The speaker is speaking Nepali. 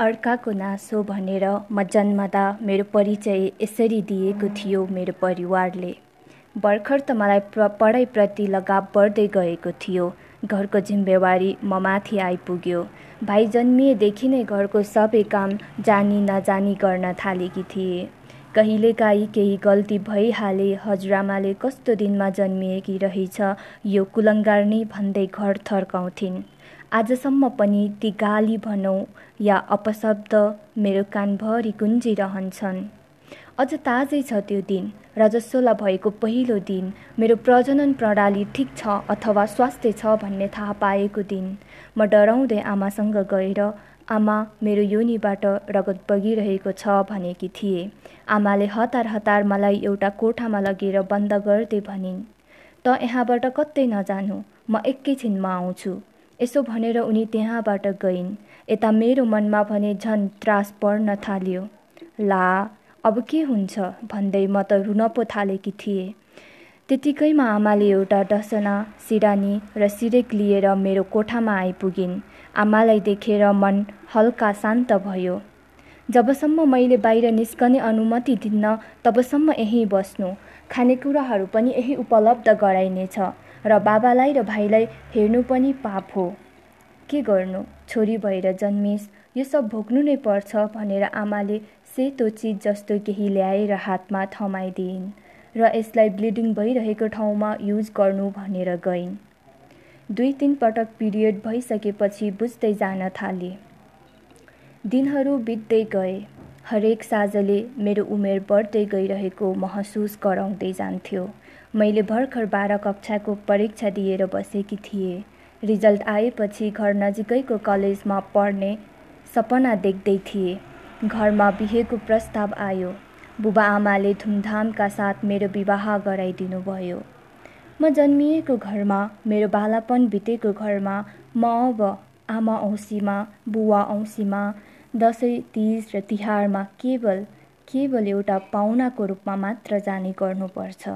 अर्काको नासो भनेर म जन्मदा मेरो परिचय यसरी दिएको थियो मेरो परिवारले। भर्खर त मलाई प्र पढाइप्रति लगाव बढ्दै गएको थियो। घरको जिम्मेवारी म माथि आइपुग्यो। भाइ जन्मिएदेखि नै घरको सबै काम जानी नजानी गर्न थालेकी थिए। कहिलेकाहीँ केही गल्ती भइहाले हजुरआमाले कस्तो दिनमा जन्मिएकी रहेछ यो कुलङ्गार नै भन्दै घर थर्काउँथिन्। आजसम्म पनि ती गाली भनौँ या अपशब्द मेरो कानभरि गुन्जिरहन्छन्। अझ ताजै छ त्यो दिन रजस्वला भएको पहिलो दिन। मेरो प्रजनन प्रणाली ठिक छ अथवा स्वास्थ्य छ भन्ने थाहा पाएको दिन। म डराउँदै आमासँग गएर आमा मेरो योनिबाट रगत बगिरहेको छ भनेकी थिएँ। आमाले हतार हतार मलाई एउटा कोठामा लगेर बन्द गर्दै भनिन् त यहाँबाट कतै नजानु म एकैछिनमा आउँछु। यसो भनेर उनी त्यहाँबाट गइन्। यता मेरो मनमा भने झन् त्रास पर्न थाल्यो। ला अब के हुन्छ? भन्दै म त रुन पो थालेकी थिएँ। त्यतिकैमा आमाले एउटा डसना सिरानी र सिरेक लिएर मेरो कोठामा आइपुगिन्। आमालाई देखेर मन हल्का शान्त भयो। जबसम्म मैले बाहिर निस्कने अनुमति दिन्न तबसम्म यहीँ बस्नु। खानेकुराहरू पनि यही उपलब्ध गराइनेछ। र बाबालाई र भाइलाई हेर्नु पनि पाप हो। के गर्नु? छोरी भएर जन्मिस यो सब भोग्नु नै पर्छ भनेर आमाले सेतो चिज जस्तो केही ल्याएर हातमा थमाइदिइन् र यसलाई ब्लिडिङ भइरहेको ठाउँमा युज गर्नु भनेर गइन्। दुई तिन पटक पिरियड भइसकेपछि बुझ्दै जान थाले। दिनहरू बित्दै गए। हरेक साँझले मेरो उमेर बढ्दै गइरहेको महसुस गराउँदै जान्थ्यो। मैले भर्खर बाह्र कक्षाको परीक्षा दिएर बसेकी थिएँ। रिजल्ट आएपछि घर नजिकैको कलेजमा पढ्ने सपना देख्दै थिएँ। घरमा बिहेको प्रस्ताव आयो। बुबा आमाले धुमधामका साथ मेरो विवाह गराइदिनु भयो। म जन्मिएको घरमा मेरो बालापन बितेको घरमा म अब आमा औँसीमा बुवा औँसीमा दसैँ तिज र तिहारमा केवल केवल एउटा पाहुनाको रूपमा मात्र जाने गर्नुपर्छ।